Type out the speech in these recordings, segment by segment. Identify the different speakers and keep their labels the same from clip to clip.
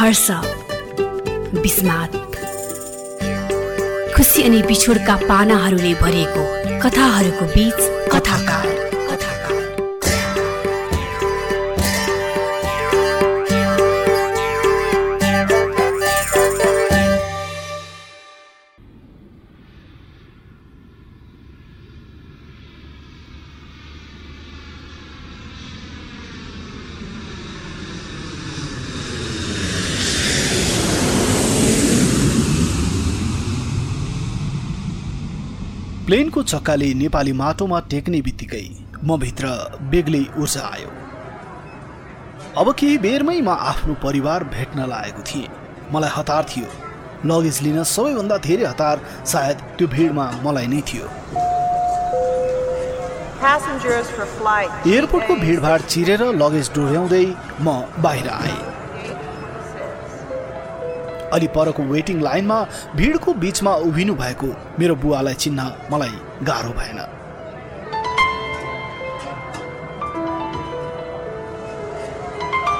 Speaker 1: हर्ष विस्मात खुसी अनि बिछोडका पानाहरूले भरिएको कथाहरूको बीच कथाकार।
Speaker 2: प्लेनको चक्काले नेपाली माटोमा टेक्ने बित्तिकै म भित्र बेग्लै ऊर्जा आयो। अब केही बेरमै म आफ्नो परिवार भेट्न लागेको थिएँ। मलाई हतार थियो। लगेज लिन सबैभन्दा धेरै हतार सायद त्यो भिडमा मलाई नै थियो. एयरपोर्टको भिडभाड चिरेर लगेज डोर्याउँदै म बाहिर आएँ। अलि परको वेटिङ लाइनमा भिडको बिचमा उभिनु भएको मेरो बुवालाई चिन्न मलाई गाह्रो भएन।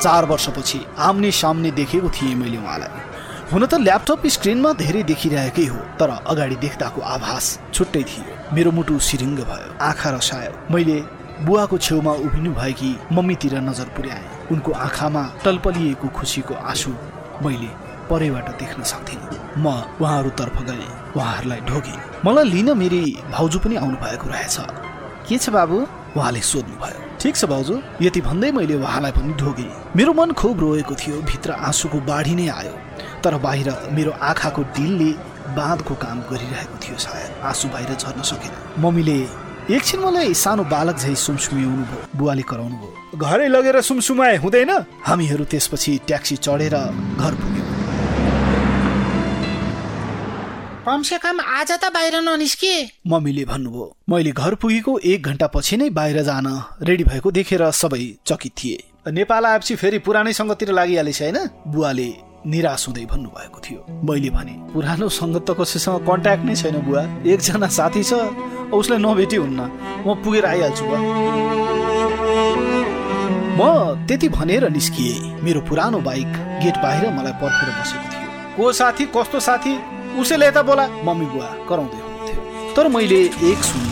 Speaker 2: चार वर्षपछि आम्ने सामने देखेको थिएँ मैले उहाँलाई। हुन त ल्यापटप स्क्रिनमा धेरै देखिरहेकै हो तर अगाडि देख्दाको आभास छुट्टै थियो। मेरो मुटु सिरिङ्ग भयो आँखा रसायो। मैले बुवाको छेउमा उभिनु भएकी मम्मीतिर नजर पुर्याएँ। उनको आँखामा टलपलिएको खुसीको आँसु मैले परैबाट देख्न सक्थिनँ म उहाँहरूतर्फ गएँ। उहाँहरूलाई ढोगेँ। मलाई लिन मेरी भाउजू पनि आउनु भएको रहेछ। के छ बाबु? उहाँले सोध्नुभयो। ठिक छ भाउजू यति भन्दै मैले उहाँलाई पनि ढोगेँ। मेरो मन खुब रोएको थियो भित्र आँसुको बाढी नै आयो। तर बाहिर मेरो आँखाको डिलले बाँधको काम गरिरहेको थियो सायद। आँसु बाहिर झर्न सकेन। मम्मीले एकछिन मलाई सानो बालक झै सुमसुम्याउनु भयो बुवाले कराउनु भयो घरै लगेर सुमसुमाए हुँदैन? हामीहरू त्यसपछि ट्याक्सी चढेर घर पुग्यौँ।
Speaker 3: कमसे कम आज त बाहिर ननिस्के।
Speaker 2: मम्मीले भन्नुभयो मैले घर पुगेको एक घन्टा पछि नै बाहिर जान रेडी भएको देखेर सबै चकित थिए। नेपाल आएपछि फेरि पुरानै सङ्गततिर लागिहालेछ होइन? बुवाले निराश हुँदै भन्नुभएको थियो। मैले भने पुरानो सङ्गत त कसैसँग कन्ट्याक्ट नै छैन बुवा। एकजना साथी छ उसलाई नभेटी हुन्न। म पुगेर आइहाल्छु बुवा। म त्यति भनेर निस्किएँ। मेरो पुरानो बाइक गेट बाहिर मलाई पर्खेर बसेको थियो। को साथी कस्तो साथी? उसैले यता बोला। मम्मी बुवा कराउँदै हुनुहुन्थ्यो। तर मैले एक सुनि।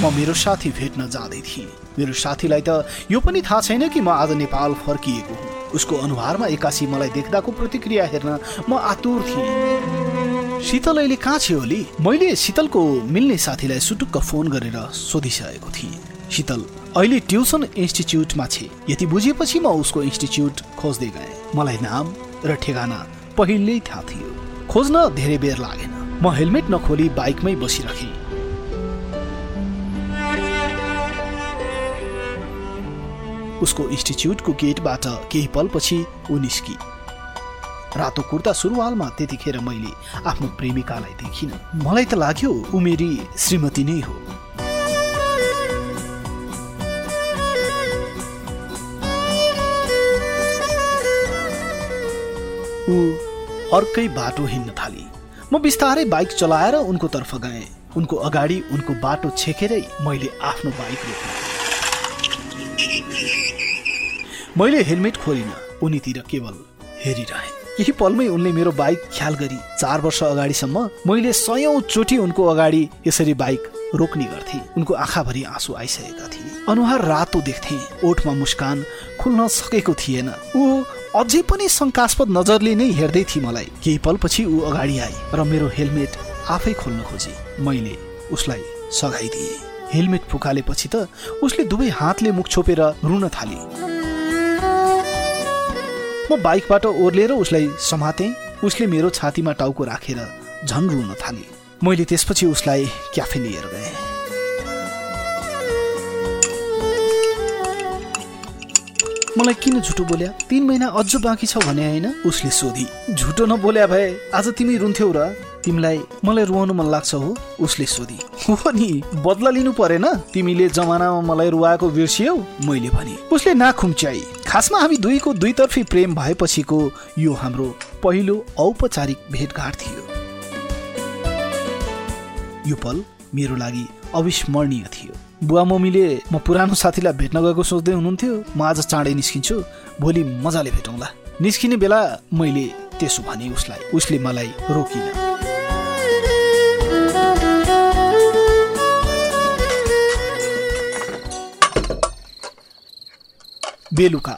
Speaker 2: म मेरो साथी भेट्न जाँदै थिएँ। मेरो साथीलाई त यो पनि थाहा छैन कि म आज नेपाल फर्किएको हुँ। उसको अनुहारमा एक्कासी मलाई देख्दाको प्रतिक्रिया हेर्न म आतुर थिएँ। शीतल अहिले कहाँ छ होली मैले शीतलको मिल्ने साथीलाई सुटुक्क फोन गरेर सोधिसकेको थिएँ। शीतल अहिले ट्युसन इन्स्टिच्युटमा छे। यति बुझेपछि म उसको इन्स्टिच्युट खोज्दै गएँ। मलाई नाम र ठेगाना पहिल्यै थाहा थियो। खोज्न धेरै बेर लागेन। म हेलमेट नखोली बाइकमै बसिराखेँ। उसको इन्स्टिच्युटको गेटबाट केही पलपछि ऊ निस्की रातो कुर्ता सुरुवालमा त्यतिखेर मैले आफ्नो प्रेमिकालाई देखिन। मलाई त लाग्यो ऊ मेरी श्रीमती नै हो। अर्कै बाटो हिँड्न थाली। म बिस्तारै बाइक चलाएर उनको तर्फ गएँ। उनको अगाडि उनको बाटो छेकेरै मैले आफ्नो बाइक रोकेँ। मैले हेलमेट खोलिनँ उनीतिर केवल हेरिरहेँ। केही पलमै उनले मेरो बाइक ख्याल गरी चार वर्ष अगाडिसम्म मैले सयौँ चोटि उनको अगाडि यसरी बाइक रोक्ने गर्थे। उनको आँखाभरि आँसु आइसकेका थिए। अनुहार रातो देख्थे। ओठमा मुस्कान खुल्न सकेको थिएन। ऊ अझै पनि शङ्कास्पद नजरले नै हेर्दै थिए मलाई। केही पलपछि ऊ अगाडि आए र मेरो हेलमेट आफै खोल्न खोजे। मैले उसलाई सघाइदिए हेलमेट फुकालेपछि त उसले दुवै हातले मुख छोपेर रुन थाले। म बाइकबाट ओर्लिएर उसलाई समातेँ। उसले मेरो छातीमा टाउको राखेर झन् रुन थाले। मैले त्यसपछि उसलाई क्याफे लिएर गएँ मलाई किन झुटो बोल्या? तिन महिना अझ बाँकी छ भने होइन? उसले सोधी। झुटो नबोल्या भए आज तिमी रुन्थ्यौ र? तिमीलाई मलाई रुवाउनु मन लाग्छ हो उसले सोधी। हो नि बदला लिनु परेन। तिमीले जमानामा मलाई रुवाएको बिर्सियौ मैले भने। उसले नाखुम्च्याई खासमा हामी दुईको दुईतर्फी प्रेम भएपछिको यो हाम्रो पहिलो औपचारिक भेटघाट थियो। यो पल मेरो लागि अविस्मरणीय थियो। बुवा मम्मीले म पुरानो साथीलाई भेट्न गएको सोच्दै हुनुहुन्थ्यो। म आज चाँडै निस्किन्छु। भोलि मजाले भेटौँला। निस्किने बेला मैले त्यसो भने उसलाई उसले मलाई रोकिन। बेलुका।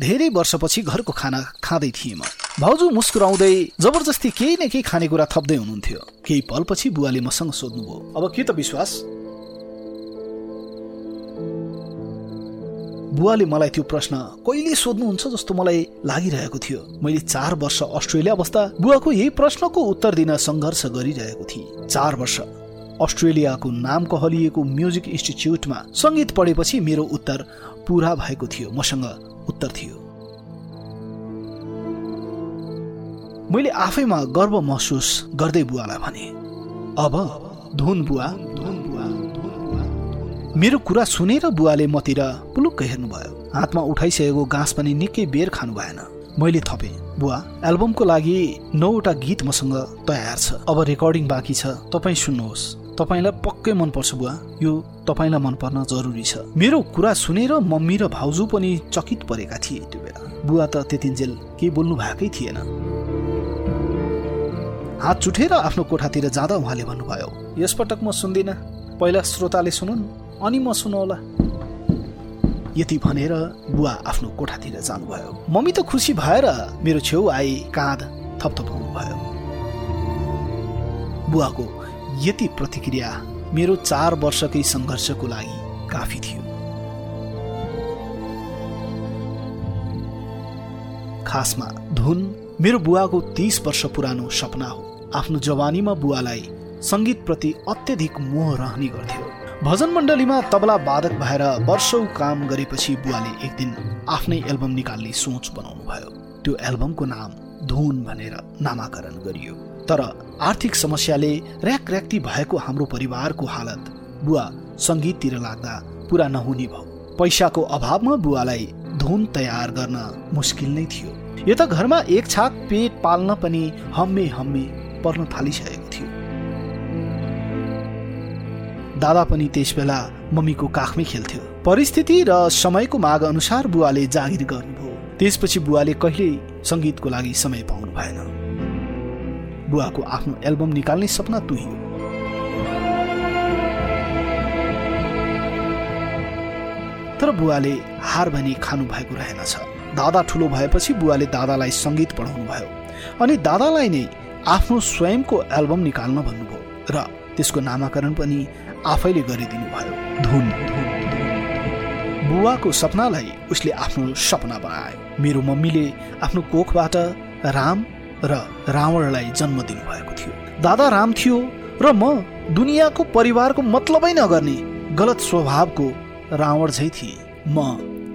Speaker 2: धेरै वर्षपछि घरको खाना खाँदै थिएँ म। भाउजू मुस्कुराउँदै जबरजस्ती केही न केही खानेकुरा थप्दै हुनुहुन्थ्यो। केही पलपछि बुवाले मसँग सोध्नुभयो अब के त विश्वास? बुवाले मलाई त्यो प्रश्न कहिले सोध्नुहुन्छ जस्तो मलाई लागिरहेको थियो। मैले चार वर्ष अस्ट्रेलिया बस्दा बुवाको यही प्रश्नको उत्तर दिन सङ्घर्ष गरिरहेको थिएँ। चार वर्ष। अस्ट्रेलियाको नाम कहलिएको म्युजिक इन्स्टिच्युटमा सङ्गीत पढेपछि मेरो उत्तर पुरा भएको थियो। मसँग उत्तर थियो। मैले आफैमा गर्व महसुस गर्दै बुवालाई भने अब धुन बुवा मेरो कुरा सुनेर बुवाले मतिर पुलुक्क हेर्नुभयो। हातमा उठाइसकेको घाँस पनि निकै बेर खानु भएन। मैले थपेँ बुवा एल्बमको लागि नौवटा गीत मसँग तयार छ। अब रेकर्डिङ बाँकी छ। तपाईँ सुन्नुहोस्। तपाईँलाई पक्कै मनपर्छ बुवा। यो तपाईँलाई मनपर्न जरुरी छ। मेरो कुरा सुनेर मम्मी र भाउजू पनि चकित परेका थिए त्यो बेला। बुवा त त्यतिन्जेल केही बोल्नु भएकै थिएन। हात चुठेर आफ्नो कोठातिर जाँदा उहाँले भन्नुभयो यसपटक म सुन्दिनँ। पहिला श्रोताले सुनुन्। अनि म सुनौला। यति भनेर बुवा आफ्नो कोठातिर जानुभयो। मम्मी त खुसी भएर मेरो छेउ आई काँध थपथपाउनु भयो। बुवाको यति प्रतिक्रिया मेरो चार वर्षकै सङ्घर्षको लागि काफी थियो। खासमा धुन मेरो बुवाको तीस वर्ष पुरानो सपना हो। आफ्नो जवानीमा बुवालाई सङ्गीतप्रति अत्यधिक मोह रहने गर्थ्यो। भजन मण्डलीमा तबला वादक भएर वर्षौँ काम गरेपछि बुवाले एक दिन आफ्नै एल्बम निकाल्ने सोच बनाउनु भयो। त्यो एल्बमको नाम धुन भनेर नामाकरण गरियो। तर आर्थिक समस्याले र्याक र्याक्ती भएको हाम्रो परिवारको हालत बुवा सङ्गीततिर लाग्दा पुरा नहुने भयो। पैसाको अभावमा बुवालाई धुन तयार गर्न मुस्किल नै थियो। यता घरमा एक छाक पेट पाल्न पनि हम्मे हम्मे पर्न थालिसकेको दादा पनि त्यस बेला मम्मीको काखमै खेल्थ्यो। परिस्थिति र समयको माग अनुसार बुवाले जागिर गर्नुभयो। त्यसपछि बुवाले कहिल्यै सङ्गीतको लागि समय पाउनु भएन। बुवाको आफ्नो एल्बम निकाल्ने सपना तुहियो तर बुवाले हार भनी खानु भएको रहेनछ। दादा ठुलो भएपछि बुवाले दादालाई सङ्गीत पढाउनु भयो अनि दादालाई नै आफ्नो स्वयंको एल्बम निकाल्न भन्नुभयो र त्यसको नामाकरण पनि आफैले गरिदिनु भयो। धुन बुवाको सपनालाई उसले आफ्नो सपना बनायो। मेरो मम्मीले आफ्नो कोखबाट राम र रावणलाई जन्म दिनुभएको थियो। दादा राम थियो र म दुनियाँको परिवारको मतलबै नगर्ने गलत स्वभावको रावण झै थिए। म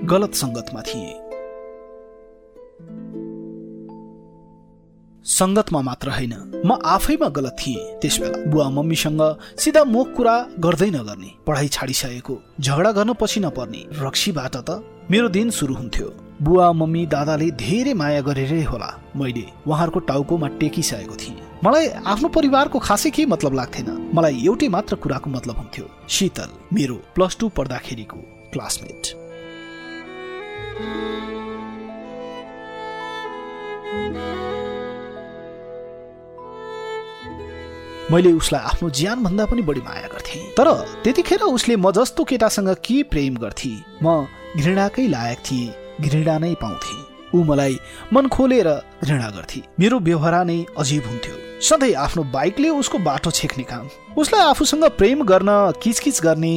Speaker 2: गलत सङ्गतमा थिएँ। सङ्गतमा मात्र होइन। म आफैमा गलत थिएँ त्यस बेला बुवा मम्मीसँग सिधा मुख कुरा गर्दै नगर्ने पढाइ छाडिसकेको झगडा गर्न पछि नपर्ने रक्सीबाट त मेरो दिन सुरु हुन्थ्यो। बुवा मम्मी दादाले धेरै माया गरेरै होला। मैले उहाँहरूको टाउकोमा टेकिसकेको थिएँ। मलाई आफ्नो परिवारको खासै केही मतलब लाग्थेन। मलाई एउटै मात्र कुराको मतलब हुन्थ्यो। शीतल मेरो प्लस टू पढ्दाखेरिको क्लासमेट। मैले उसलाई आफ्नो ज्यानभन्दा पनि बढी माया गर्थेँ। तर त्यतिखेर उसले म जस्तो केटासँग के प्रेम गर्थे म घृणाकै लायक थिएँ घृणा नै पाउँथे। ऊ मलाई मन खोलेर घृणा गर्थे। मेरो व्यवहार नै अजीब हुन्थ्यो। सधैँ आफ्नो बाइकले उसको बाटो छेक्ने काम उसलाई आफूसँग प्रेम गर्न किचकिच गर्ने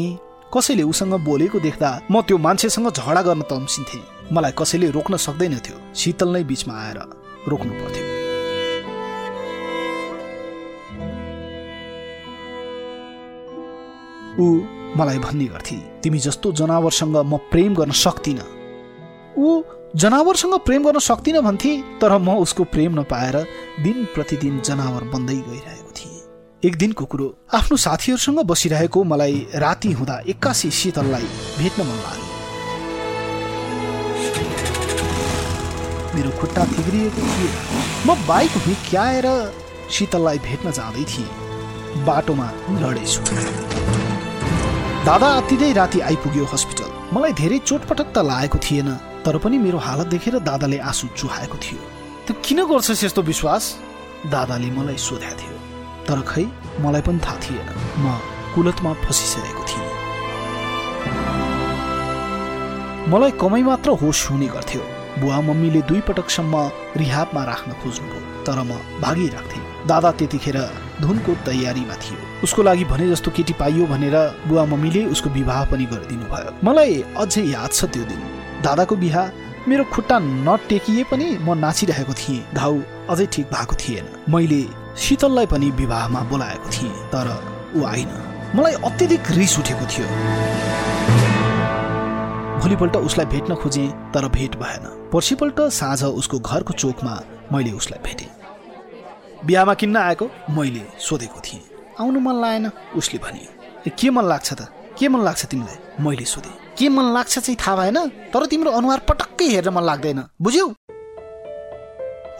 Speaker 2: कसैले उसँग बोलेको देख्दा म त्यो मान्छेसँग झगडा गर्न तम्सिन्थे। मलाई कसैले रोक्न सक्दैनथ्यो शीतल नै बिचमा आएर रोक्नु पर्थ्यो। ऊ मलाई भन्ने गर्थे तिमी जस्तो जनावरसँग म प्रेम गर्न सक्दिनँ ऊ जनावरसँग प्रेम गर्न सक्दिनँ भन्थे तर म उसको प्रेम नपाएर दिन प्रतिदिन जनावर बन्दै गइरहेको थिएँ। एक दिनको कुरो आफ्नो साथीहरूसँग बसिरहेको मलाई राति हुँदा एक्कासी शीतललाई भेट्न मन लाग्यो। मेरो खुट्टा थिग्रिएको थियो। म बाइक हुर्क्याएर शीतललाई भेट्न जाँदै थिएँ। बाटोमा लडेछु। दादा अतिदै राति आइपुग्यो हस्पिटल। मलाई धेरै चोटपटक त लागेको थिएन तर पनि मेरो हालत देखेर दादाले आँसु चुहाएको थियो। त किन गर्छस् यस्तो विश्वास? दादाले मलाई सोधेको थियो। तर खै मलाई पनि थाहा थिएन। म कुलतमा फसिसकेको थिएँ। मलाई कमै मात्र होस हुने गर्थ्यो। बुवा मम्मीले दुई पटकसम्म रिहाबमा राख्न खोज्नुभयो तर म भागिराख्थेँ। दादा त्यतिखेर धुनको तयारीमा थियो। उसको लागि भने जस्तो केटी पाइयो भनेर बुवा मम्मीले उसको विवाह पनि गरिदिनु भयो मलाई अझै याद छ त्यो दिन। दादाको बिहा मेरो खुट्टा नटेकिए पनि म नाचिरहेको थिएँ। घाउ अझै ठिक भएको थिएन। मैले शीतललाई पनि विवाहमा बोलाएको थिएँ तर ऊ आइन मलाई अत्यधिक रिस उठेको थियो। भोलिपल्ट उसलाई भेट्न खोजेँ तर भेट भएन। पर्सिपल्ट साँझ उसको घरको चोकमा मैले उसलाई भेटेँ। बिहामा किन्न आएको? मैले सोधेको थिएँ। आउनु मन लागेन उसले भने "ए, के मन लाग्छ त? के मन लाग्छ तिमीलाई? मैले सोधेँ। के मन लाग्छ चाहिँ थाहा भएन तर तिम्रो अनुहार पटक्कै हेर्न मन लाग्दैन। बुझ्यौ?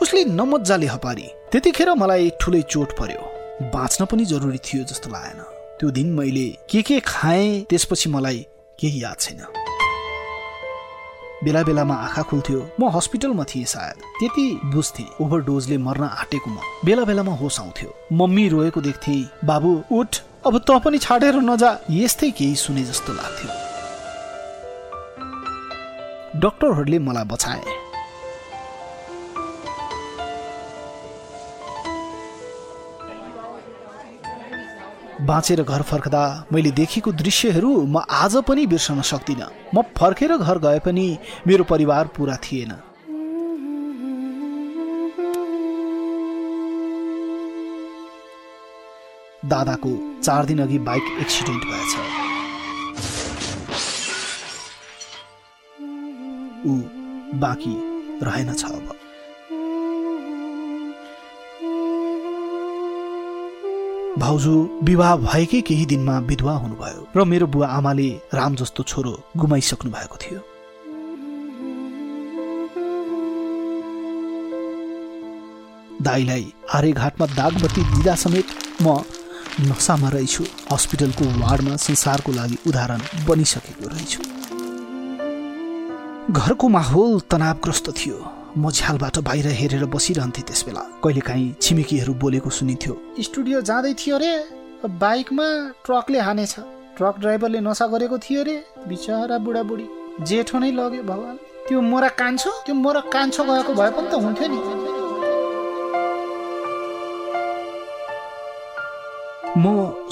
Speaker 2: उसले नमजाले हपारी। त्यतिखेर मलाई ठुलै चोट पर्यो। बाँच्न पनि जरुरी थियो जस्तो लागेन। त्यो दिन मैले के के खाएँ त्यसपछि मलाई केही याद छैन। बेला बेलामा आँखा खुल्थ्यो। म हस्पिटलमा थिएँ सायद। त्यति बुझ्थेँ ओभरडोजले मर्न आँटेको म। बेला बेलामा होस आउँथ्यो। मम्मी रोएको देख्थे बाबु उठ अब त पनि छाडेर नजा। यस्तै केही सुने जस्तो लाग्थ्यो। डक्टरहरूले मलाई बचाए। बाँचेर घर फर्कदा मैले देखेको दृश्यहरू म आज पनि बिर्सन सक्दिनँ। म फर्केर घर गए पनि मेरो परिवार पुरा थिएन। दादाको चार दिन अघि बाइक एक्सिडेन्ट भएछ। ऊ बाँकी रहेनछ अब। भाउजू विवाह भएकै केही दिनमा विधवा हुनुभयो र मेरो बुवा आमाले राम जस्तो छोरो गुमाइसक्नु भएको थियो। दाईलाई आर्यघाटमा दागबत्ती दिँदा समेत म नसामा रहेछु हस्पिटलको वार्डमा संसारको लागि उदाहरण बनिसकेको रहेछु। घरको माहौल तनावग्रस्त थियो। म झ्यालबाट बाहिर हेरेर बसिरहन्थेँ त्यस बेला कहिलेकाहीँ छिमेकीहरू बोलेको सुनिन्थ्यो
Speaker 3: स्टुडियो जाँदै थियो रे बाइकमा ट्रकले हानेछ। ट्रक ड्राइभरले नसा गरेको थियो रे बिचरा बुढाबुढी। जेठो नै लग्यो भगवान्। त्यो मोरा कान्छो त्यो मोरा कान्छो गएको भए पनि त हुन्थ्यो नि।
Speaker 2: म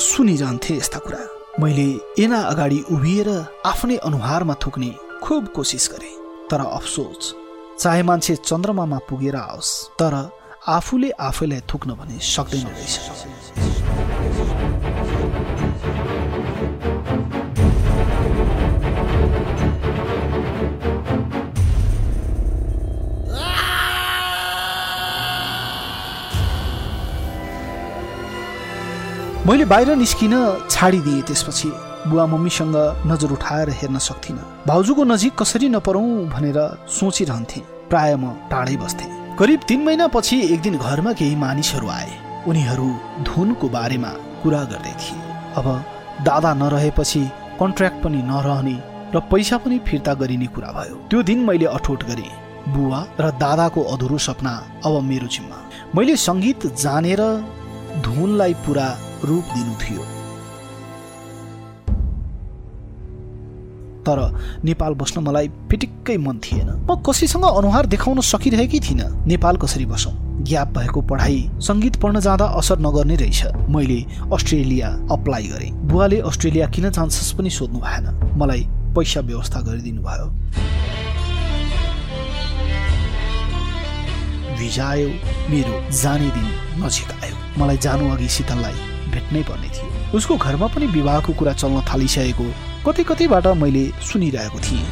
Speaker 2: सुनिरहन्थेँ यस्ता कुरा। मैले एना अगाडि उभिएर आफ्नै अनुहारमा थुक्ने खुब कोसिस गरेँ तर अफसोस चाहे मान्छे चन्द्रमामा पुगेर आओस् तर आफूले आफैलाई थुक्न भने सक्दैन रहेछ। मैले बाहिर निस्किन छाडिदिएँ त्यसपछि। बुवा मम्मीसँग नजर उठाएर हेर्न सक्थिनँ। भाउजूको नजिक कसरी नपरौँ भनेर सोचिरहन्थेँ प्राय म टाढै बस्थेँ। करिब तिन महिनापछि एक दिन घरमा केही मानिसहरू आए। उनीहरू धुनको बारेमा कुरा गर्दै थिए। अब दादा नरहेपछि कन्ट्र्याक्ट पनि नरहने र पैसा पनि फिर्ता गरिने कुरा भयो। त्यो दिन मैले अठोट गरेँ। बुवा र दादाको अधुरो सपना अब मेरो जिम्मा। मैले सङ्गीत जानेर धुनलाई पुरा रूप दिनु थियो। तर नेपाल बस्न मलाई पिटिक्कै मन थिएन। म कसैसँग अनुहार देखाउन सकिरहेकी थिइनँ। नेपाल कसरी बसौँ? ग्याप भएको पढाइ सङ्गीत पढ्न जाँदा असर नगर्ने रहेछ। मैले अस्ट्रेलिया अप्लाई गरेँ। बुवाले अस्ट्रेलिया किन जान्छस् पनि सोध्नु भएन। मलाई पैसा व्यवस्था गरिदिनु भयो। भिजा आयो। मेरो जाने दिन नजिक आयो। मलाई जानु अघि शीतललाई भेट्नै पर्ने थियो। उसको घरमा पनि विवाहको कुरा चल्न थालिसकेको कतै कतैबाट मैले सुनिरहेको थिएँ।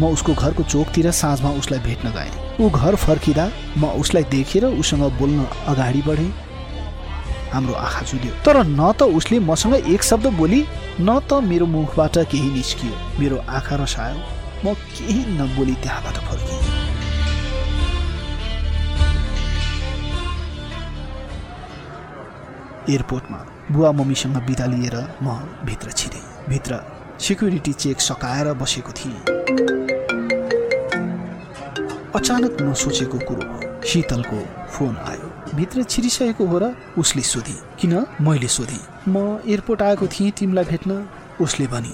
Speaker 2: म उसको घरको चोकतिर साँझमा उसलाई भेट्न गएँ। ऊ घर फर्किँदा म उसलाई देखेर उसँग बोल्न अगाडि बढेँ। हाम्रो आँखा जुल्यो। तर न त उसले मसँग एक शब्द बोली न त मेरो मुखबाट केही निस्कियो। मेरो आँखा रसायो। म केही नबोली त्यहाँबाट फर्किएँ। एयरपोर्टमा बुवा मम्मीसँग बिदा लिएर म भित्र छिरेँ। भित्र सिक्युरिटी चेक सकाएर बसेको थिएँ। अचानक नसोचेको कुरो हो शीतलको फोन आयो। भित्र छिरिसकेको हो र उसले सोधी किन मैले सोधेँ? म एयरपोर्ट आएको थिएँ तिमीलाई भेट्न। उसले भनी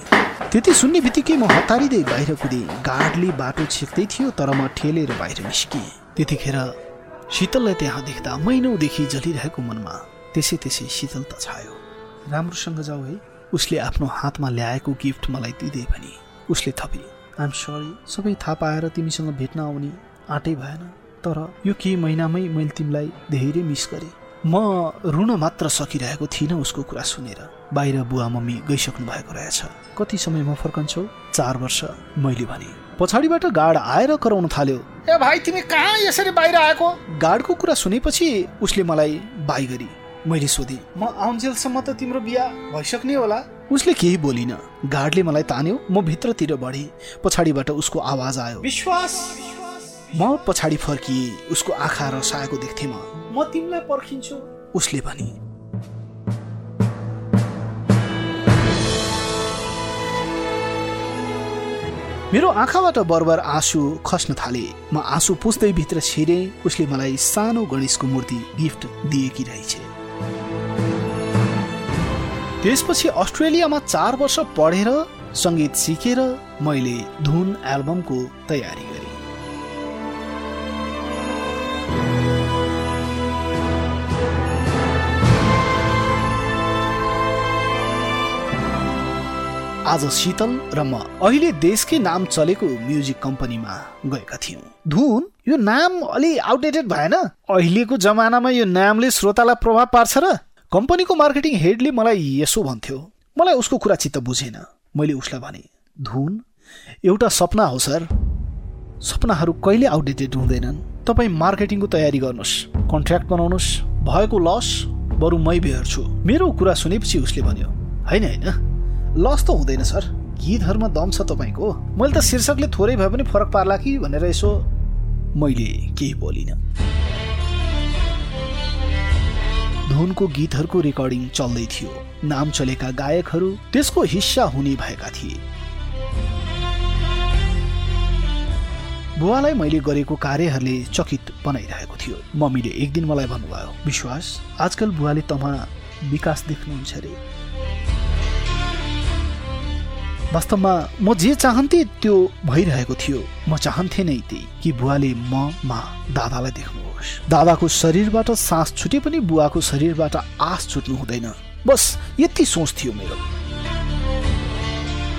Speaker 2: त्यति सुन्ने बित्तिकै म हतारिँदै बाहिर कुदेँ। गार्डले बाटो छेक्दै थियो तर म ठेलेर बाहिर निस्किएँ त्यतिखेर शीतललाई त्यहाँ देख्दा महिनौदेखि जलिरहेको मनमा त्यसै त्यसै शीतलता छायो। राम्रोसँग जाऊ है। उसले आफ्नो हातमा ल्याएको गिफ्ट मलाई दिँदै भने उसले थपे आइम सरी सबै थाहा पाएर तिमीसँग भेट्न आउने आँटै भएन। तर यो केही महिनामै मैले तिमीलाई धेरै मिस गरेँ। म रुन मात्र सकिरहेको थिइनँ उसको कुरा सुनेर। बाहिर बुवा मम्मी गइसक्नु भएको रहेछ। कति समयमा फर्कन्छौ? चार वर्ष मैले भने। पछाडिबाट गार्ड आएर कराउन थाल्यो।
Speaker 3: ए भाइ तिमी कहाँ यसरी बाहिर आएको?
Speaker 2: गार्डको कुरा सुनेपछि उसले मलाई बाई गरी मैले सोधेँ
Speaker 3: म आउन्जेलसम्म त तिम्रो बिहा भइसक्ने होला।
Speaker 2: उसले केही बोलिन। गार्डले मलाई तान्यो म भित्रतिर बढेँ पछाडिबाट उसको आवाज आयो।
Speaker 3: विश्वास।
Speaker 2: म पछाडि फर्किएँ उसको आँखा रसाएको देख्थेँ म।
Speaker 3: म तिमीलाई पर्खिन्छु।
Speaker 2: उसले भने मेरो आँखाबाट बरबर आँसु खस्न थाले। म आँसु पुस्दै भित्र छिरेँ। उसले मलाई सानो गणेशको मूर्ति गिफ्ट दिएकी रहेछ। त्यसपछि अस्ट्रेलियामा चार वर्ष पढेर सङ्गीत सिकेर मैले धुन एल्बमको तयारी गरेँ। आज शीतल र म अहिले देशकै नाम चलेको म्युजिक कम्पनीमा गएका थियौँ।
Speaker 3: धुन यो नाम अलि आउटडेटेड भएन। अहिलेको जमानामा यो नामले श्रोतालाई प्रभाव पार्छ र
Speaker 2: कम्पनीको मार्केटिङ हेडले मलाई यसो भन्थ्यो। मलाई उसको कुरा चित्त बुझेन। मैले उसलाई भने धुन एउटा सपना हो सर। सपनाहरू कहिले आउटडेटेड हुँदैनन्। तपाईँ मार्केटिङको तयारी गर्नुहोस् कन्ट्र्याक्ट बनाउनुहोस् भएको लस बरु मै बेहोर्छु। मेरो कुरा सुनेपछि उसले भन्यो होइन होइन। लस त हुँदैन सर। गीतहरूमा दम छ तपाईँको। मैले त शीर्षकले थोरै भए पनि फरक पार्ला कि? भनेर यसो मैले केही बोलिनँ। धुनको गीतहरूको रेकर्डिङ चल्दै थियो। नाम चलेका गायकहरू त्यसको हिस्सा हुने भएका थिए। बुवालाई मैले गरेको कार्यहरूले चकित बनाइरहेको थियो। मम्मीले एक दिन मलाई भन्नुभयो विश्वास आजकल बुवाले तमा विकास देख्नुहुन्छ अरे। वास्तवमा म जे चाहन्थे त्यो भइरहेको थियो। म चाहन्थे नै त्यही कि बुवाले म मा दादालाई देख्नुहोस्। दादाको शरीरबाट सास छुटे पनि बुवाको शरीरबाट आस छुट्नु हुँदैन। बस यति सोच थियो मेरो।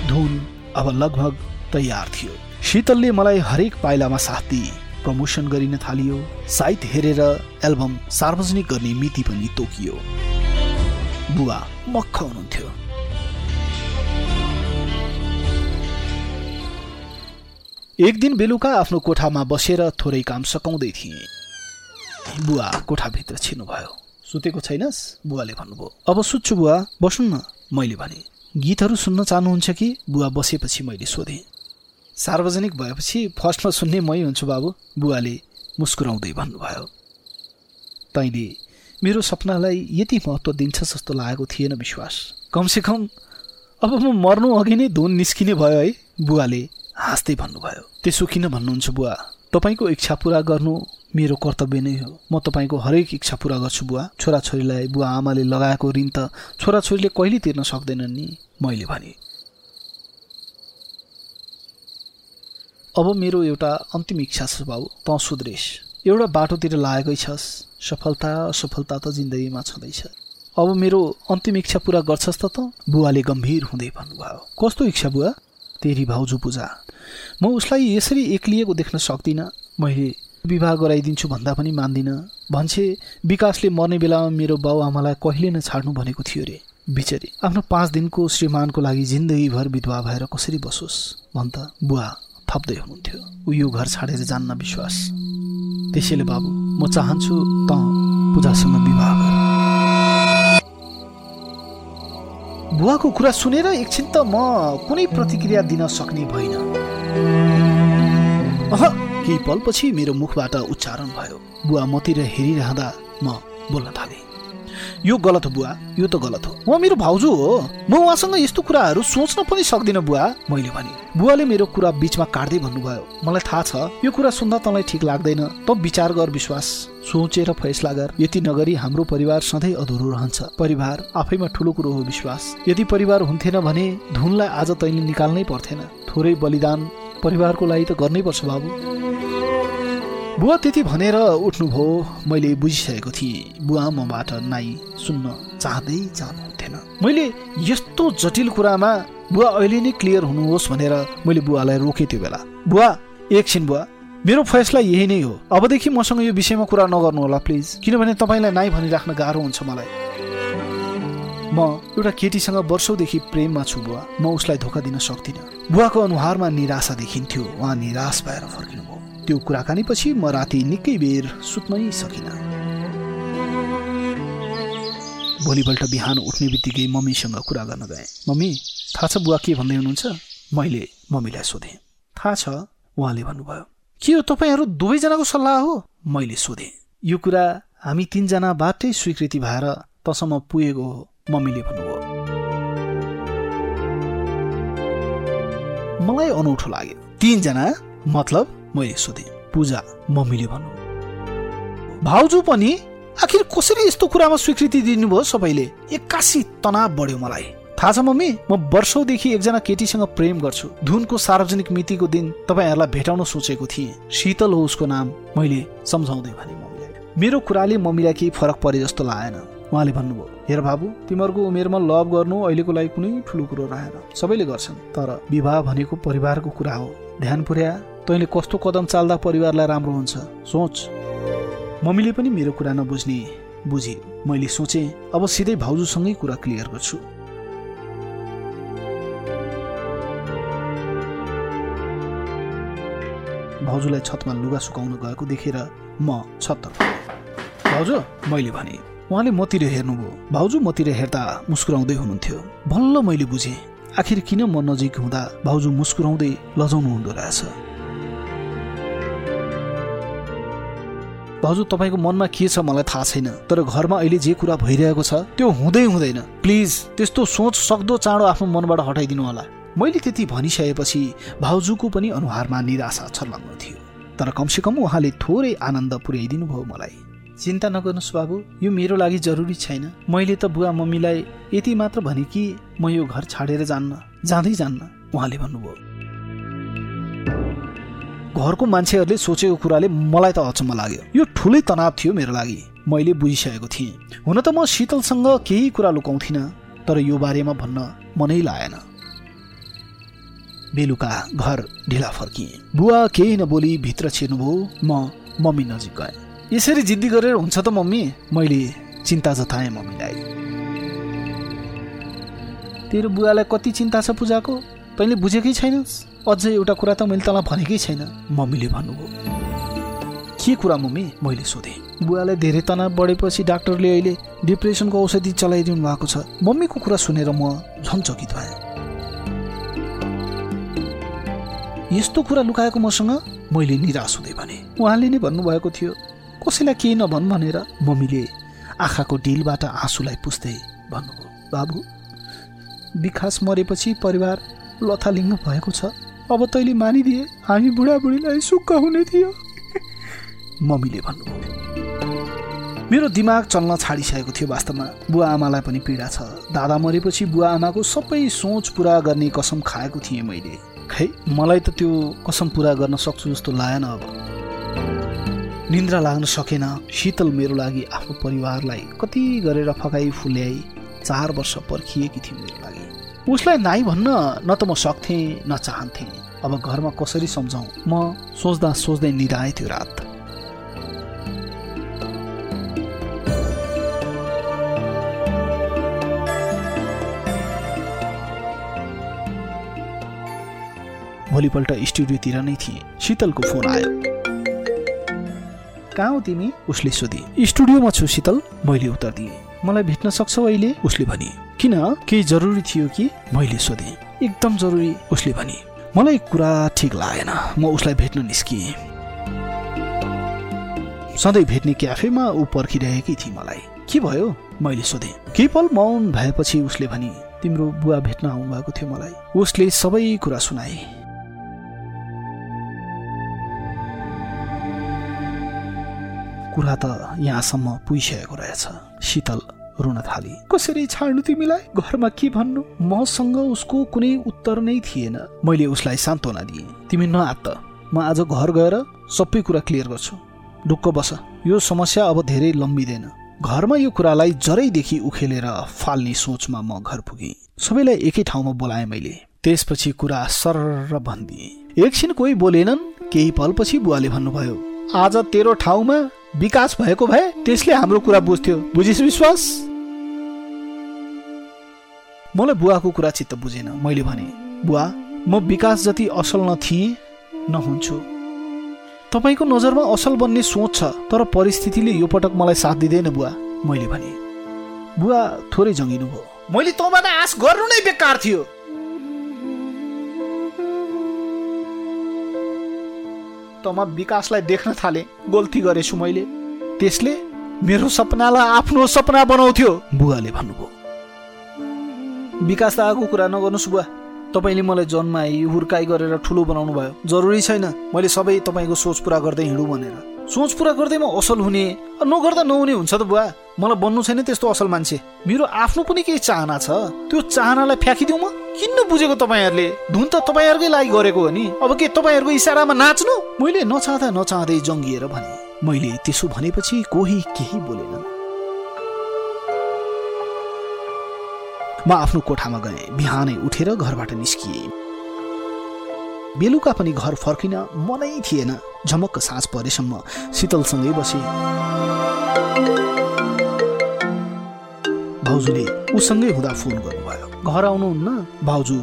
Speaker 2: धुन अब लगभग तयार थियो। शीतलले मलाई हरेक पाइलामा साथ दिए। प्रमोसन गरिन थालियो। साइट हेरेर एल्बम सार्वजनिक गर्ने मिति पनि तोकियो। बुवा मक्ख हुनुहुन्थ्यो। एक दिन बेलुका आफ्नो कोठामा बसेर थोरै काम सकाउँदै थिएँ। बुवा कोठाभित्र छिर्नुभयो सुतेको छैनस्? बुवाले भन्नुभयो। अब सुत्छु बुवा बस्नु न। मैले भने गीतहरू सुन्न चाहनुहुन्छ कि? बुवा बसेपछि मैले सोधेँ। सार्वजनिक भएपछि फर्स्टमा सुन्ने मै हुन्छु बाबु बुवाले मुस्कुराउँदै भन्नुभयो। तैँले मेरो सपनालाई यति महत्त्व दिन्छ जस्तो लागेको थिएन विश्वास। कमसेकम अब म मर्नु अघि नै धुन निस्किने भयो है बुवाले हाँस्दै भन्नुभयो। त्यसो किन भन्नुहुन्छ बुवा? तपाईँको इच्छा पुरा गर्नु मेरो कर्तव्य नै हो। म तपाईँको हरेक इच्छा पुरा गर्छु बुवा। छोराछोरीलाई बुवा आमाले लगाएको ऋण त छोराछोरीले कहिले तिर्न सक्दैनन् नि? मैले भने। अब मेरो एउटा अन्तिम इच्छा छ बाबु त सुध्रेस। एउटा बाटोतिर लागेकै छस्। सफलता असफलता त जिन्दगीमा छँदैछ। अब मेरो अन्तिम इच्छा पुरा गर्छस् त त? बुवाले गम्भीर हुँदै भन्नुभयो। कस्तो इच्छा बुवा? तेरी भाउजू पूजा। म उसलाई यसरी एक्लिएको देख्न सक्दिनँ। मैले विवाह गराइदिन्छु भन्दा पनि मान्दिनँ। भन्छे विकासले मर्ने बेलामा मेरो बाउ आमालाई कहिले नै छाड्नु भनेको थियो रे। बिचरी आफ्नो पाँच दिनको श्रीमानको लागि जिन्दगीभर विधवा भएर कसरी बसोस्? भन् त बुवा थप्दै हुनुहुन्थ्यो। ऊ यो घर छाडेर जान्न विश्वास। त्यसैले बाबु म चाहन्छु त पूजासँग विवाह गर। बुवाको कुरा सुनेर एकछिन त म कुनै प्रतिक्रिया दिन सक्ने भइन अह केही पलपछि मेरो मुखबाट उच्चारण भयो। बुवा मतिर हेरिरहँदा म बोल्न थालेँ। यो गलत हो बुवा यो त गलत हो। उहाँ मेरो भाउजू हो। म उहाँसँग यस्तो कुराहरू सोच्न पनि सक्दिनँ बुवा मैले भने। बुवाले मेरो कुरा बिचमा काट्दै भन्नुभयो। मलाई थाहा छ यो कुरा सुन्दा तँलाई ठिक लाग्दैन। त विचार गर विश्वास। सोचेर फैसला गर यति नगरी हाम्रो परिवार सधैँ अधुरो रहन्छ। परिवार आफैमा ठुलो कुरो हो विश्वास। यदि परिवार हुन्थेन भने धुनलाई आज तैँले निकाल्नै पर्थेन। थोरै बलिदान परिवारको लागि त गर्नै पर्छ बाबु। बुवा त्यति भनेर उठ्नुभयो। मैले बुझिसकेको थिएँ बुवा मबाट नाइ सुन्न चाहँदै जानुहुन्थेन मैले यस्तो जटिल कुरामा बुवा अहिले नै क्लियर हुनुहोस् भनेर मैले बुवालाई रोकेँ त्यो बेला। बुवा एकछिन बुवा मेरो फैसला यही नै हो। अबदेखि मसँग यो विषयमा कुरा नगर्नु होला प्लिज। किनभने तपाईँलाई नाइ भनिराख्न गाह्रो हुन्छ मलाई। म एउटा केटीसँग वर्षौदेखि प्रेममा छु बुवा। म उसलाई धोका दिन सक्दिनँ। बुवाको अनुहारमा निराशा देखिन्थ्यो। उहाँ निराश भएर फर्किनुभयो। त्यो कुराकानीपछि म राति निकै बेर सुत्नै सकिनँ। भोलिपल्ट बिहान उठ्ने बित्तिकै मम्मीसँग कुरा गर्न गएँ। मम्मी थाहा छ बुवा के भन्दै हुनुहुन्छ? मैले मम्मीलाई सोधेँ। थाहा छ उहाँले भन्नुभयो। के हो तपाईँहरू दुवैजनाको सल्लाह हो? मैले सोधेँ। यो कुरा हामी तिनजनाबाटै स्वीकृति भएर तसम्म पुगेको हो मम्मीले भन्नुभयो। मलाई अनौठो लाग्यो। तिनजना? मतलब? मैले सोधेँ पूजा मम्मीले भन्नु। भाउजू पनि आखिर कसरी यस्तो कुरामा स्वीकृति दिनुभयो सबैले? एक्कासी तनाव बढ्यो मलाई। थाहा छ मम्मी म वर्षौदेखि एकजना केटीसँग प्रेम गर्छु। धुनको सार्वजनिक मितिको दिन तपाईँहरूलाई भेटाउन सोचेको थिएँ। शीतल हो उसको नाम मैले सम्झाउँदै भने मम्मीलाई। मेरो कुराले मम्मीलाई केही फरक परे जस्तो लागेन। उहाँले भन्नुभयो हेर बाबु तिमीहरूको उमेरमा लभ गर्नु अहिलेको लागि कुनै ठुलो कुरो रहेन। सबैले गर्छन् तर विवाह भनेको परिवारको कुरा हो। ध्यान पुर्या तैँले कस्तो कदम चाल्दा परिवारलाई राम्रो हुन्छ? सोच। मम्मीले पनि मेरो कुरा नबुझ्ने। बुझे मैले सोचेँ अब सिधै भाउजूसँगै कुरा क्लियर गर्छु। भाउजूलाई छतमा लुगा सुकाउन गएको देखेर म छततर्फ भाउजू मैले भने उहाँले मतिर हेर्नुभयो। भाउजू मतिर हेर्दा मुस्कुराउँदै हुनुहुन्थ्यो। बल्ल मैले बुझेँ। आखिर किन म नजिक हुँदा भाउजू मुस्कुराउँदै लजाउनु हुँदो रहेछ? भाउजू तपाईँको मनमा के छ मलाई थाहा छैन तर घरमा अहिले जे कुरा भइरहेको छ त्यो हुँदै हुँदैन। प्लिज त्यस्तो सोच सक्दो चाँडो आफ्नो मनबाट हटाइदिनु होला। मैले त्यति भनिसकेपछि भाउजूको पनि अनुहारमा निराशा छर्लङ्ग थियो। तर कमसेकम उहाँले थोरै आनन्द पुर्याइदिनु भयो मलाई। चिन्ता नगर्नुहोस् बाबु यो मेरो लागि जरुरी छैन। मैले त बुवा मम्मीलाई यति मात्र भने कि म यो घर छाडेर जान्न जाँदै जान्न उहाँले भन्नुभयो। घरको मान्छेहरूले सोचेको कुराले मलाई त अचम्म लाग्यो। यो ठुलै तनाव थियो मेरो लागि। मैले बुझिसकेको थिएँ। हुन त म शीतलसँग केही कुरा लुकाउँथिनँ तर यो बारेमा भन्न मनै लागेन। बेलुका घर ढिला फर्किएँ। बुवा केही नबोली भित्र छिर्नुभयो। म मम्मी नजिक गएँ। यसरी जिद्दी गरेर हुन्छ त मम्मी? मैले चिन्ता जताएँ मम्मीलाई। तेरो बुवालाई कति चिन्ता छ पूजाको? तैँले बुझेकै छैनस्। अझै एउटा कुरा त मैले तँलाई भनेकै छैन मम्मीले भन्नुभयो। के कुरा मम्मी? मैले सोधेँ। बुवालाई धेरै तनाव बढेपछि डाक्टरले अहिले डिप्रेसनको औषधि चलाइदिनु भएको छ। मम्मीको कुरा सुनेर म झन् चकित भएँ। यस्तो कुरा लुकाएको मसँग मैले निराश हुँदै भने उहाँले नै भन्नुभएको थियो कसैलाई केही नभन् भनेर। मम्मीले आँखाको डिलबाट आँसुलाई पुस्दै भन्नुभयो बाबु विकास मरेपछि परिवार लथालिङ्ग भएको छ। अब तैँले मानिदिए हामी बुढाबुढीलाई सुक्ख हुने थियो। मम्मीले भन्नुभयो। मेरो दिमाग चल्न छाडिसकेको थियो वास्तवमा। बुवा आमालाई पनि पीडा छ। दादा मरेपछि बुवा आमाको सबै सोच पुरा गर्ने कसम खाएको थिएँ मैले। खै मलाई त त्यो कसम पुरा गर्न सक्छु जस्तो लागेन अब। निन्द्रा लाग्न सकेन। शीतल मेरो लागि आफ्नो परिवारलाई कति गरेर फकाई फुल्याई चार वर्ष पर्खिएकी थिइन् उसलाई नाइ भन्न न त म सक्थेँ न चाहन्थेँ। अब घरमा कसरी सम्झाउँ? म सोच्दा सोच्दै निराए त्यो रात। भोलिपल्ट स्टुडियोतिर नै थिएँ। शीतलको फोन आयो। कहाँ हो तिमी? उसले सोधे। स्टुडियोमा छु शीतल। मैले उत्तर दिएँ। मलाई भेट्न सक्छौ अहिले? उसले भने किन? केही जरुरी थियो कि? मैले सोधेँ। एकदम जरुरी। उसले भने मलाई कुरा ठिक लागेन। म उसलाई भेट्न निस्किएँ। सधैँ भेट्ने क्याफेमा ऊ पर्खिरहेकै थिए मलाई। के भयो? मैले सोधेँ। केही पल मौन भएपछि उसले भने तिम्रो बुवा भेट्न आउनुभएको थियो मलाई। उसले सबै कुरा सुनाए। कुरा त यहाँसम्म पुगिसकेको रहेछ। शीतल रुन थाली। कसरी छाड्नु तिमीलाई? घरमा के भन्नु? मसँग उसको कुनै उत्तर नै थिएन। मैले उसलाई सान्त्वना दिएँ। तिमी नआत्त म आज घर गएर सबै कुरा क्लियर गर्छु। ढुक्क बस। यो समस्या अब धेरै लम्बिँदैन। घरमा यो कुरालाई जरैदेखि उखेलेर फाल्ने सोचमा म घर पुगेँ। सबैलाई एकै ठाउँमा बोलाएँ मैले। त्यसपछि कुरा सरर भनिदिएँ। एकछिन कोही बोलेनन्। केही पलपछि बुवाले भन्नुभयो आज तेरो ठाउँमा विकास भएको भए त्यसले हाम्रो कुरा बुझ्थ्यो। बुझिस विश्वास? मलाई बुवाको कुरा चित्त बुझेन। मैले भने बुवा म विकास जति असल नथिएँ नहुन्छु। तपाईँको नजरमा असल बन्ने सोच छ तर परिस्थितिले यो पटक मलाई साथ दिँदैन बुवा। मैले भने बुवा थोरै जङ्गिनु भयो। मैले तँबाट आश गर्नु नै बेकार थियो। तँमा विकासलाई देख्न थाले गल्ती गरेछु मैले त्यसले मेरो सपनालाई आफ्नो सपना बनाउँथ्यो। बुवाले भन्नुभयो। विकास आएको कुरा नगर्नुहोस् बुवा। तपाईँले मलाई जन्माई हुर्काई गरेर ठुलो बनाउनु भयो जरुरी छैन। मैले सबै तपाईँको सोच पुरा गर्दै हिँडौँ भनेर। सोच पुरा म असल हुने नगर्दा नहुने हुन्छ त बुवा। मलाई बन्नु छैन त्यस्तो असल मान्छे। मेरो आफ्नो पनि केही चाहना छ। त्यो चाहनालाई फ्याँकिदिउँ म? किन बुझेको तपाईँहरूले? धुन त तपाईँहरूकै लागि गरेको हो नि। अब के तपाईँहरूको इसारामा नाच्नु? मैले नचाहँदा नचाहँदै जङ्गिएर भने। मैले त्यसो भनेपछि कोही केही बोलेनन्। म आफ्नो कोठामा गएँ। बिहानै उठेर घरबाट निस्किएँ। बेलुका पनि घर फर्किन मनै थिएन। झमक्क साँझ परेसम्म शीतलसँगै बसे। भाउजूले उसँगै हुँदा फोन गर्नुभयो। घर आउनुहुन्न? भाउजू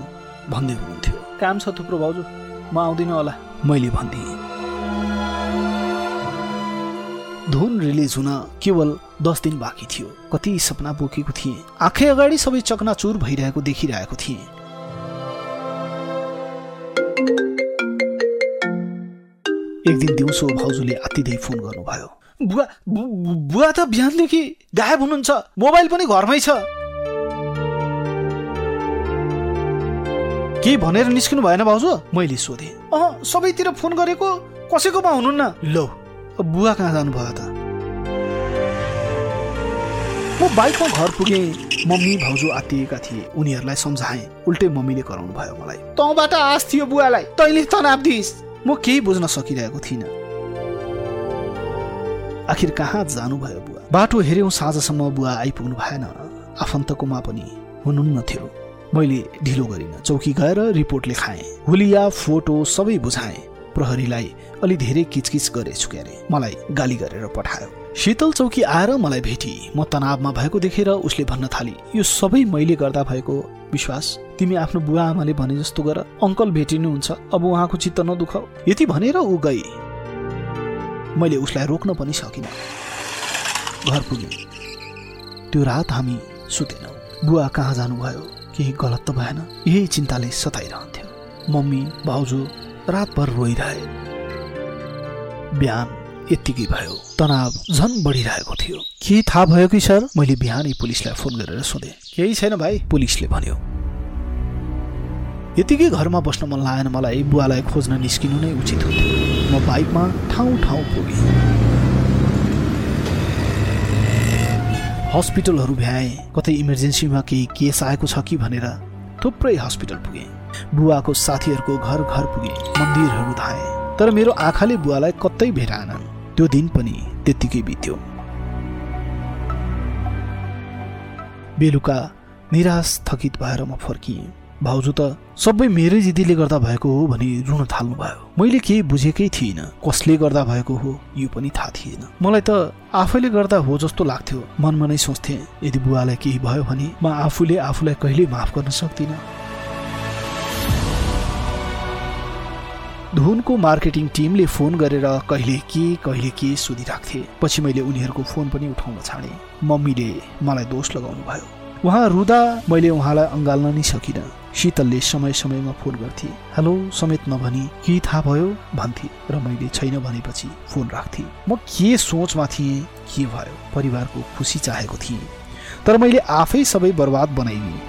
Speaker 2: भन्दै हुनुहुन्थ्यो। काम छ थुप्रो भाउजू। म आउँदिनँ होला। मैले भनिदिएँ धुन रिलिज हुन केवल दस दिन बाँकी थियो। कति सपना बोकेको थिएँ। आँखै अगाडि सबै चकनाचुर भइरहेको देखिरहेको थिएँ। एक दिन दिउँसो भाउजूले आत्तिदै फोन गर्नुभयो। बुवा बुवा त बिहानदेखि गायब हुनुहुन्छ मोबाइल पनि घरमै छ। केही भनेर निस्किनु भएन भाउजू मैले सोधेँ। अँ सबैतिर फोन गरेको कसैकोमा हुनुहुन्न? लो बुवा कहाँ जानुभयो त? म बाइकमा घर पुगेँ मम्मी भाउजू आत्तिएका थिए उनीहरूलाई सम्झाएँ। उल्टै मम्मीले कराउनु भयो मलाई। तँबाट आश थियो बुवालाई। तैँले तनाव दिइस्। म केही बुझ्न सकिरहेको थिइनँ। आखिर कहाँ जानुभयो बुवा? बाटो हेऱ्यौँ साँझसम्म बुवा आइपुग्नु भएन। आफन्तकोमा पनि हुनुहुन्न थियो। मैले ढिलो गरिनँ। चौकी गएर रिपोर्ट लेखाएँ। हुलिया फोटो सबै बुझाएँ। प्रहरीलाई अलि धेरै किचकिच गरेछु क्यारे मलाई गाली गरेर पठायो। शीतल चौकी आएर मलाई भेटी। म तनावमा भएको देखेर उसले भन्न थाली यो सबै मैले गर्दा भएको विश्वास? तिमी आफ्नो बुवा आमाले भने जस्तो गर। अङ्कल भेटिनुहुन्छ। अब उहाँको चित्त नदुखाऊ यति भनेर ऊ गई। मैले उसलाई रोक्न पनि सकिनँ। घर पुग्यौँ। त्यो रात हामी सुतेनौँ। बुवा कहाँ जानुभयो केही गलत त भएन। यही चिन्ताले सताइरहन्थ्यो। मम्मी भाउजू रातभर रोइरहे। बिहान यत्तिकै भयो। तनाव झन् बढिरहेको थियो। के थाहा भयो कि सर? मैले बिहानै पुलिसलाई फोन गरेर सोधेँ। केही छैन भाइ पुलिसले भन्यो। यतिकै घरमा बस्न मन लागेन मलाई। बुवालाई खोज्न निस्किनु नै उचित हुन्थ्यो। म बाइकमा ठाउँ ठाउँ पुगेँ। हस्पिटलहरू भ्याएँ कतै इमर्जेन्सीमा केही केस आएको छ कि भनेर थुप्रै हस्पिटल पुगेँ। बुवाको साथीहरूको घर घर पुगेँ मन्दिरहरू धाएँ। तर मेरो आँखाले बुवालाई कतै भेटाएनन् त्यो दिन पनि त्यत्तिकै बित्यो। बेलुका निराश थकित भएर म फर्किएँ। भाउजू त सबै मेरै जिद्दीले गर्दा भएको हो भनी रुन थाल्नु भयो मैले केही बुझेकै थिइनँ। कसले गर्दा भएको हो यो पनि थाहा थिएन। मलाई त आफैले गर्दा हो जस्तो लाग्थ्यो। मनमा नै सोच्थेँ यदि बुवालाई केही भयो भने म आफूले आफूलाई कहिल्यै माफ गर्न सक्दिनँ। धुनको मार्केटिङ टिमले फोन गरेर कहिले के कहिले के सोधिराख्थे। पछि मैले उनीहरूको फोन पनि उठाउन छाडेँ। मम्मीले मलाई दोष लगाउनु भयो उहाँ रुँदा मैले उहाँलाई अँगाल्न नै सकिनँ। शीतलले समय समयमा फोन गर्थे। हेलो समेत नभनी के थाहा भयो? भन्थे र मैले छैन भनेपछि फोन राख्थे। म के सोचमा थिएँ? के भयो? परिवारको खुसी चाहेको थिएँ। तर मैले आफै सबै बर्बाद बनाइदिएँ।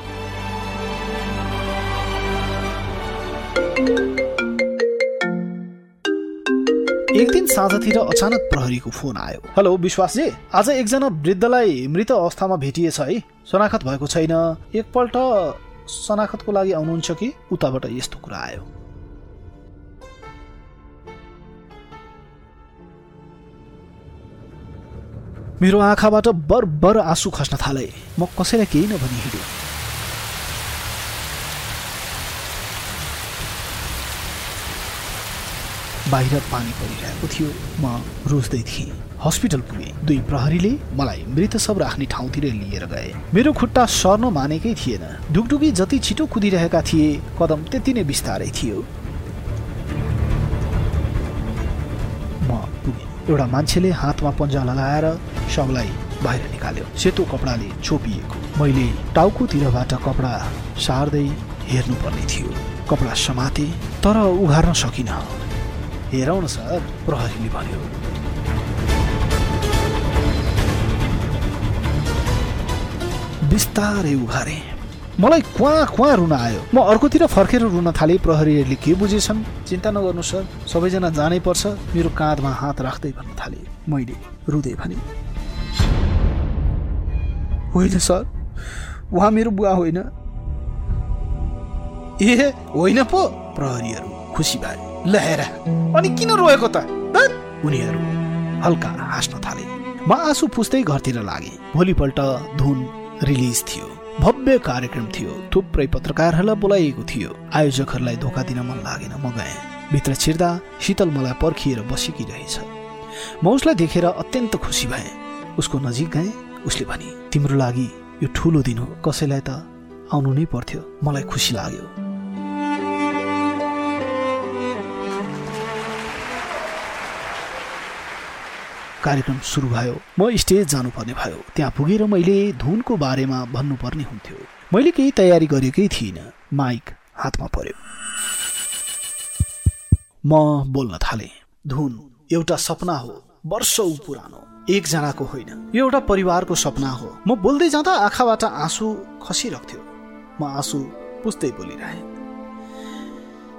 Speaker 2: एक दिन साँझतिर अचानक प्रहरीको फोन आयो। हेलो विश्वासजी आज एकजना वृद्धलाई मृत अवस्थामा भेटिएछ है। शनाखत भएको छैन। एकपल्ट शनाखतको लागि आउनुहुन्छ कि? उताबाट यस्तो कुरा आयो। मेरो आँखाबाट बर बर आँसु खस्न थाले। म कसैलाई केही नभनी हिँडेँ बाहिर पानी परिरहेको थियो। म रुच्दै थिएँ। हस्पिटल पुगेँ। दुई प्रहरीले मलाई मृत शव राख्ने ठाउँतिर लिएर गए। मेरो खुट्टा सर्न मानेकै थिएन। ढुकढुकी जति छिटो कुदिरहेका थिए कदम त्यति नै बिस्तारै थियो। म पुगेँ। एउटा मान्छेले हातमा पन्जा लगाएर शवलाई बाहिर निकाल्यो। सेतो कपडाले छोपिएको। मैले टाउकोतिरबाट कपडा सार्दै हेर्नुपर्ने थियो। कपडा समाते तर उघार्न सकिनँ। हेरौँ सर प्रहरीले भन्यो बिस्तारै उघारे। मलाई क्वा क्वा रुन आयो। म अर्कोतिर फर्केर रुन थालेँ। प्रहरीहरूले के बुझेछन्? चिन्ता नगर्नु सर। सबैजना जानै पर्छ मेरो काँधमा हात राख्दै भन्न थाले। मैले रुँदै भने। होइन सर। उहाँ मेरो बुवा होइन। ए होइन पो। प्रहरीहरू खुसी भए। अनि किन रोएको त! उनीहरू हल्का हाँस्न थाले। म आँसु पुस्दै घरतिर लागेँ। भोलिपल्ट धुन रिलिज थियो। भव्य कार्यक्रम थियो। थुप्रै पत्रकारहरूलाई बोलाइएको थियो। आयोजकहरूलाई धोका दिन मन लागेन। म गएँ। भित्र छिर्दा शीतल मलाई पर्खिएर बसेकी रहेछ म उसलाई देखेर अत्यन्त खुसी भएँ। उसको नजिक गएँ। उसले भने तिम्रो लागि यो ठुलो दिन हो कसैलाई त आउनु नै पर्थ्यो। मलाई खुसी लाग्यो। कार्यक्रम सुरु भयो। म स्टेज जानुपर्ने भयो। त्यहाँ पुगेर मैले धुनको बारेमा भन्नुपर्ने हुन्थ्यो। मैले केही तयारी गरेकै थिइनँ। माइक हातमा पर्यो। म बोल्न थालेँ। धुन एउटा सपना हो। वर्षौँ पुरानो। एकजनाको होइन। यो एउटा परिवारको सपना हो। म बोल्दै जाँदा आँखाबाट आँसु खसिरह्थ्यो म आँसु पुस्दै बोलिरहेँ।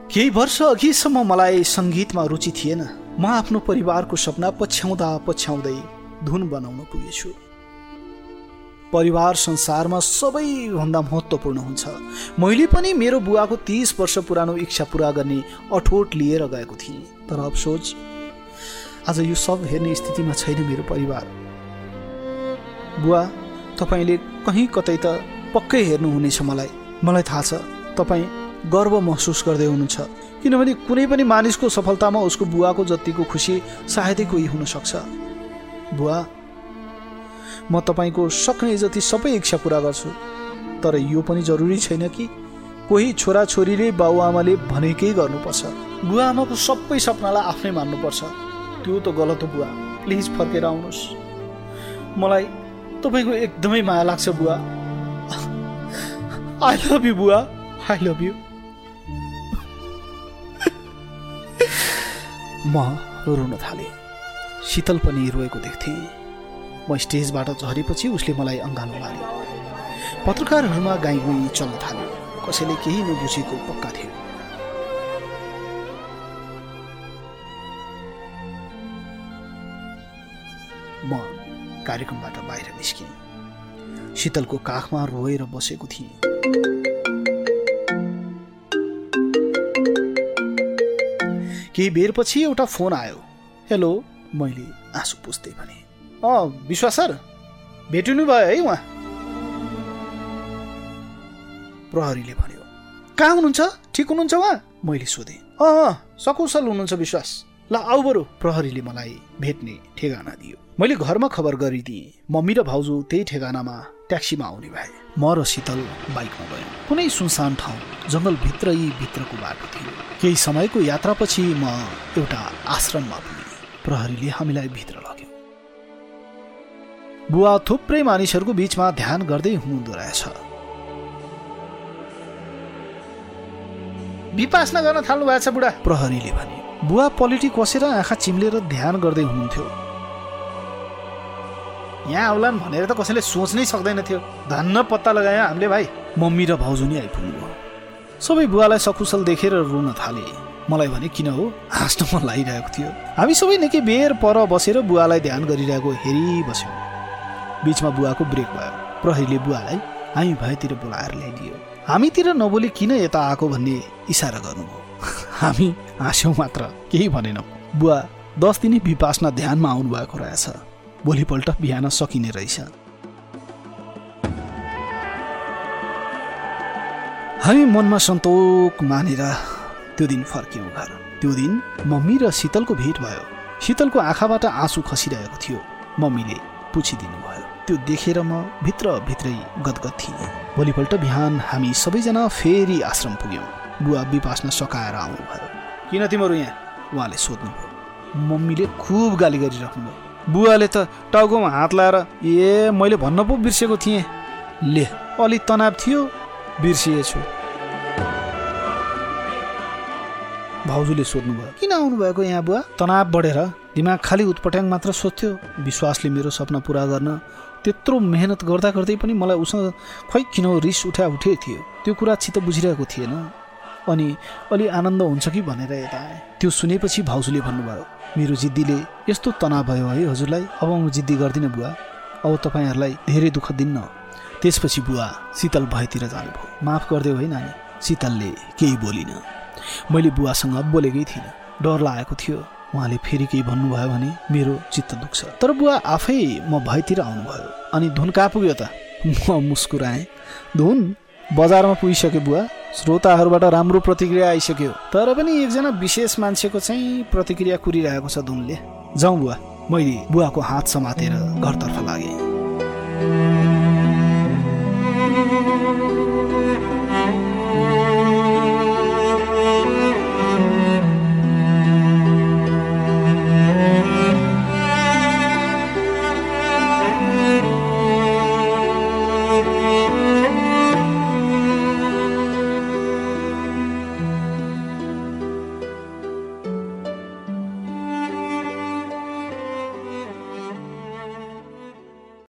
Speaker 2: केही वर्ष अघिसम्म मलाई सङ्गीतमा रुचि थिएन। म आफ्नो परिवारको सपना पछ्याउँदा पछ्याउँदै धुन बनाउन पुगेछु। परिवार संसारमा सबैभन्दा महत्त्वपूर्ण हुन्छ। मैले पनि मेरो बुवाको तिस वर्ष पुरानो इच्छा पुरा गर्ने अठोट लिएर गएको थिएँ। तर अफसोच आज यो सब हेर्ने स्थितिमा छैन मेरो परिवार। बुवा तपाईँले कहीँ कतै त पक्कै हेर्नुहुनेछ मलाई। मलाई थाहा छ तपाईँ गर्व महसुस गर्दै हुनुहुन्छ। किनभने कुनै पनि मानिसको सफलतामा उसको बुवाको जतिको खुसी सायदै कोही हुनसक्छ। बुवा म तपाईँको सक्ने जति सबै इच्छा पुरा गर्छु तर यो पनि जरुरी छैन कि कोही छोराछोरीले बाबुआमाले भनेकै गर्नुपर्छ। बुवा आमाको सबै सपनालाई आफ्नै मान्नुपर्छ। त्यो त गलत हो बुवा। प्लिज फर्केर आउनुहोस्। मलाई तपाईँको एकदमै माया लाग्छ बुवा। आई लभ यु बुवा। आई लभ यु म रुन थालेँ। शीतल पनि रोएको देख्थेँ। म स्टेजबाट झरेपछि उसले मलाई अँगालो लाग्यो पत्रकारहरूमा गाई गुई चल्न थाल्यो। कसैले केही नबुझेको पक्का थियो। म कार्यक्रमबाट बाहिर निस्केँ शीतलको काखमा रोएर बसेको थिएँ। केही बेरपछि एउटा फोन आयो। हेलो मैले आँसु पुस्दै भने। अँ विश्वास सर भेटिनु भयो है उहाँ? प्रहरीले भन्यो। कहाँ हुनुहुन्छ? ठिक हुनुहुन्छ उहाँ? मैले सोधेँ। अँ सकुशल हुनुहुन्छ विश्वास। ल आऊ बरु प्रहरीले मलाई भेट्ने ठेगाना दियो। मैले घरमा खबर गरिदिएँ मम्मी र भाउजू त्यही ठेगानामा ट्याक्सीमा आउने भए। म र शीतल बाइकमा गयौँ। कुनै सुनसान ठाउँ जङ्गलभित्र भित्रको बाटो थियो। केही समयको यात्रापछि म एउटा आश्रममा पुगेँ। प्रहरीले हामीलाई भित्र लग्यो। बुवा थुप्रै मानिसहरूको बिचमा ध्यान गर्दै हुनुहुँदो रहेछ। विपासना गर्न थाल्नु भएको छ बुढा। प्रहरीले भने बुवा पलिटी कसेर आँखा चिम्लेर ध्यान गर्दै हुनुहुन्थ्यो।
Speaker 3: यहाँ आउलान् भनेर त कसैले सोच्नै सक्दैन थियो धन्न पत्ता लगायो हामीले भाइ
Speaker 2: मम्मी र भाउजू नै आइपुग्नुभयो। सबै बुवालाई सकुशल देखेर रुन थाले। मलाई भने किन हो? हाँस्न मन लागिरहेको थियो। हामी सबै निकै बेर पर बसेर बुवालाई ध्यान गरिरहेको हेरिबस्यौँ बिचमा बुवाको ब्रेक भयो। प्रहरीले बुवालाई हामी भएतिर बोलाएर ल्याइदियो। हामीतिर नबोली किन यता आएको भन्ने इसारा गर्नुभयो? हामी हाँस्यौँ मात्र केही भनेनौँ। बुवा दस दिने विपासना ध्यानमा आउनु भएको रहेछ। भोलिपल्ट बिहान सकिने रहेछ। हामी मनमा सन्तोक मानेर त्यो दिन फर्क्यौँ घर। त्यो दिन मम्मी र शीतलको भेट भयो। शीतलको आँखाबाट आँसु खसिरहेको थियो। मम्मीले पुछिदिनु भयो त्यो देखेर म भित्रभित्रै गदगद थिएँ। भोलिपल्ट बिहान हामी सबैजना फेरि आश्रम पुग्यौँ। बुवा विपासना सकाएर आउनुभयो। किन तिमीहरू यहाँ? उहाँले सोध्नुभयो। मम्मीले खुब गाली गरिराख्नुभयो। बुवाले त टाउकोमा हात लाएर ए मैले भन्न पो बिर्सेको थिएँ। ले अलि तनाव थियो बिर्सिएछु। भाउजूले सोध्नुभयो किन आउनुभएको यहाँ बुवा? तनाव बढेर दिमाग खालि उत्पट्याङ मात्र सोध्थ्यो। विश्वासले मेरो सपना पुरा गर्न त्यत्रो मेहनत गर्दा गर्दै पनि मलाई उसँग खै किन रिस उठा उठे थियो? त्यो कुरा चित्त बुझिरहेको थिएन। अनि अलि आनन्द हुन्छ कि भनेर यता आएँ। त्यो सुनेपछि भाउजूले भन्नुभयो मेरो जिद्दीले यस्तो तनाव भयो है हजुरलाई अब म जिद्दी गर्दिनँ बुवा। अब तपाईँहरूलाई धेरै दुःख दिन्न। त्यसपछि बुवा शीतल भएतिर जानुभयो। माफ गरिदेऊ है नानी शीतलले केही बोलिन। मैले बुवासँग बोलेकै थिइनँ। डर लागेको थियो। उहाँले फेरि केही भन्नुभयो भने मेरो चित्त दुख्छ। तर बुवा आफै म भएतिर आउनुभयो। अनि धुन कहाँ पुग्यो त? म मुस्कुराएँ। धुन बजारमा पुगिसक्यो बुवा। श्रोताहरूबाट राम्रो प्रतिक्रिया आइसक्यो। तर पनि एकजना विशेष मान्छेको चाहिँ प्रतिक्रिया कुरिरहेको छ धुनले जाउँ बुवा मैले बुवाको हात समातेर घरतर्फ लागेँ।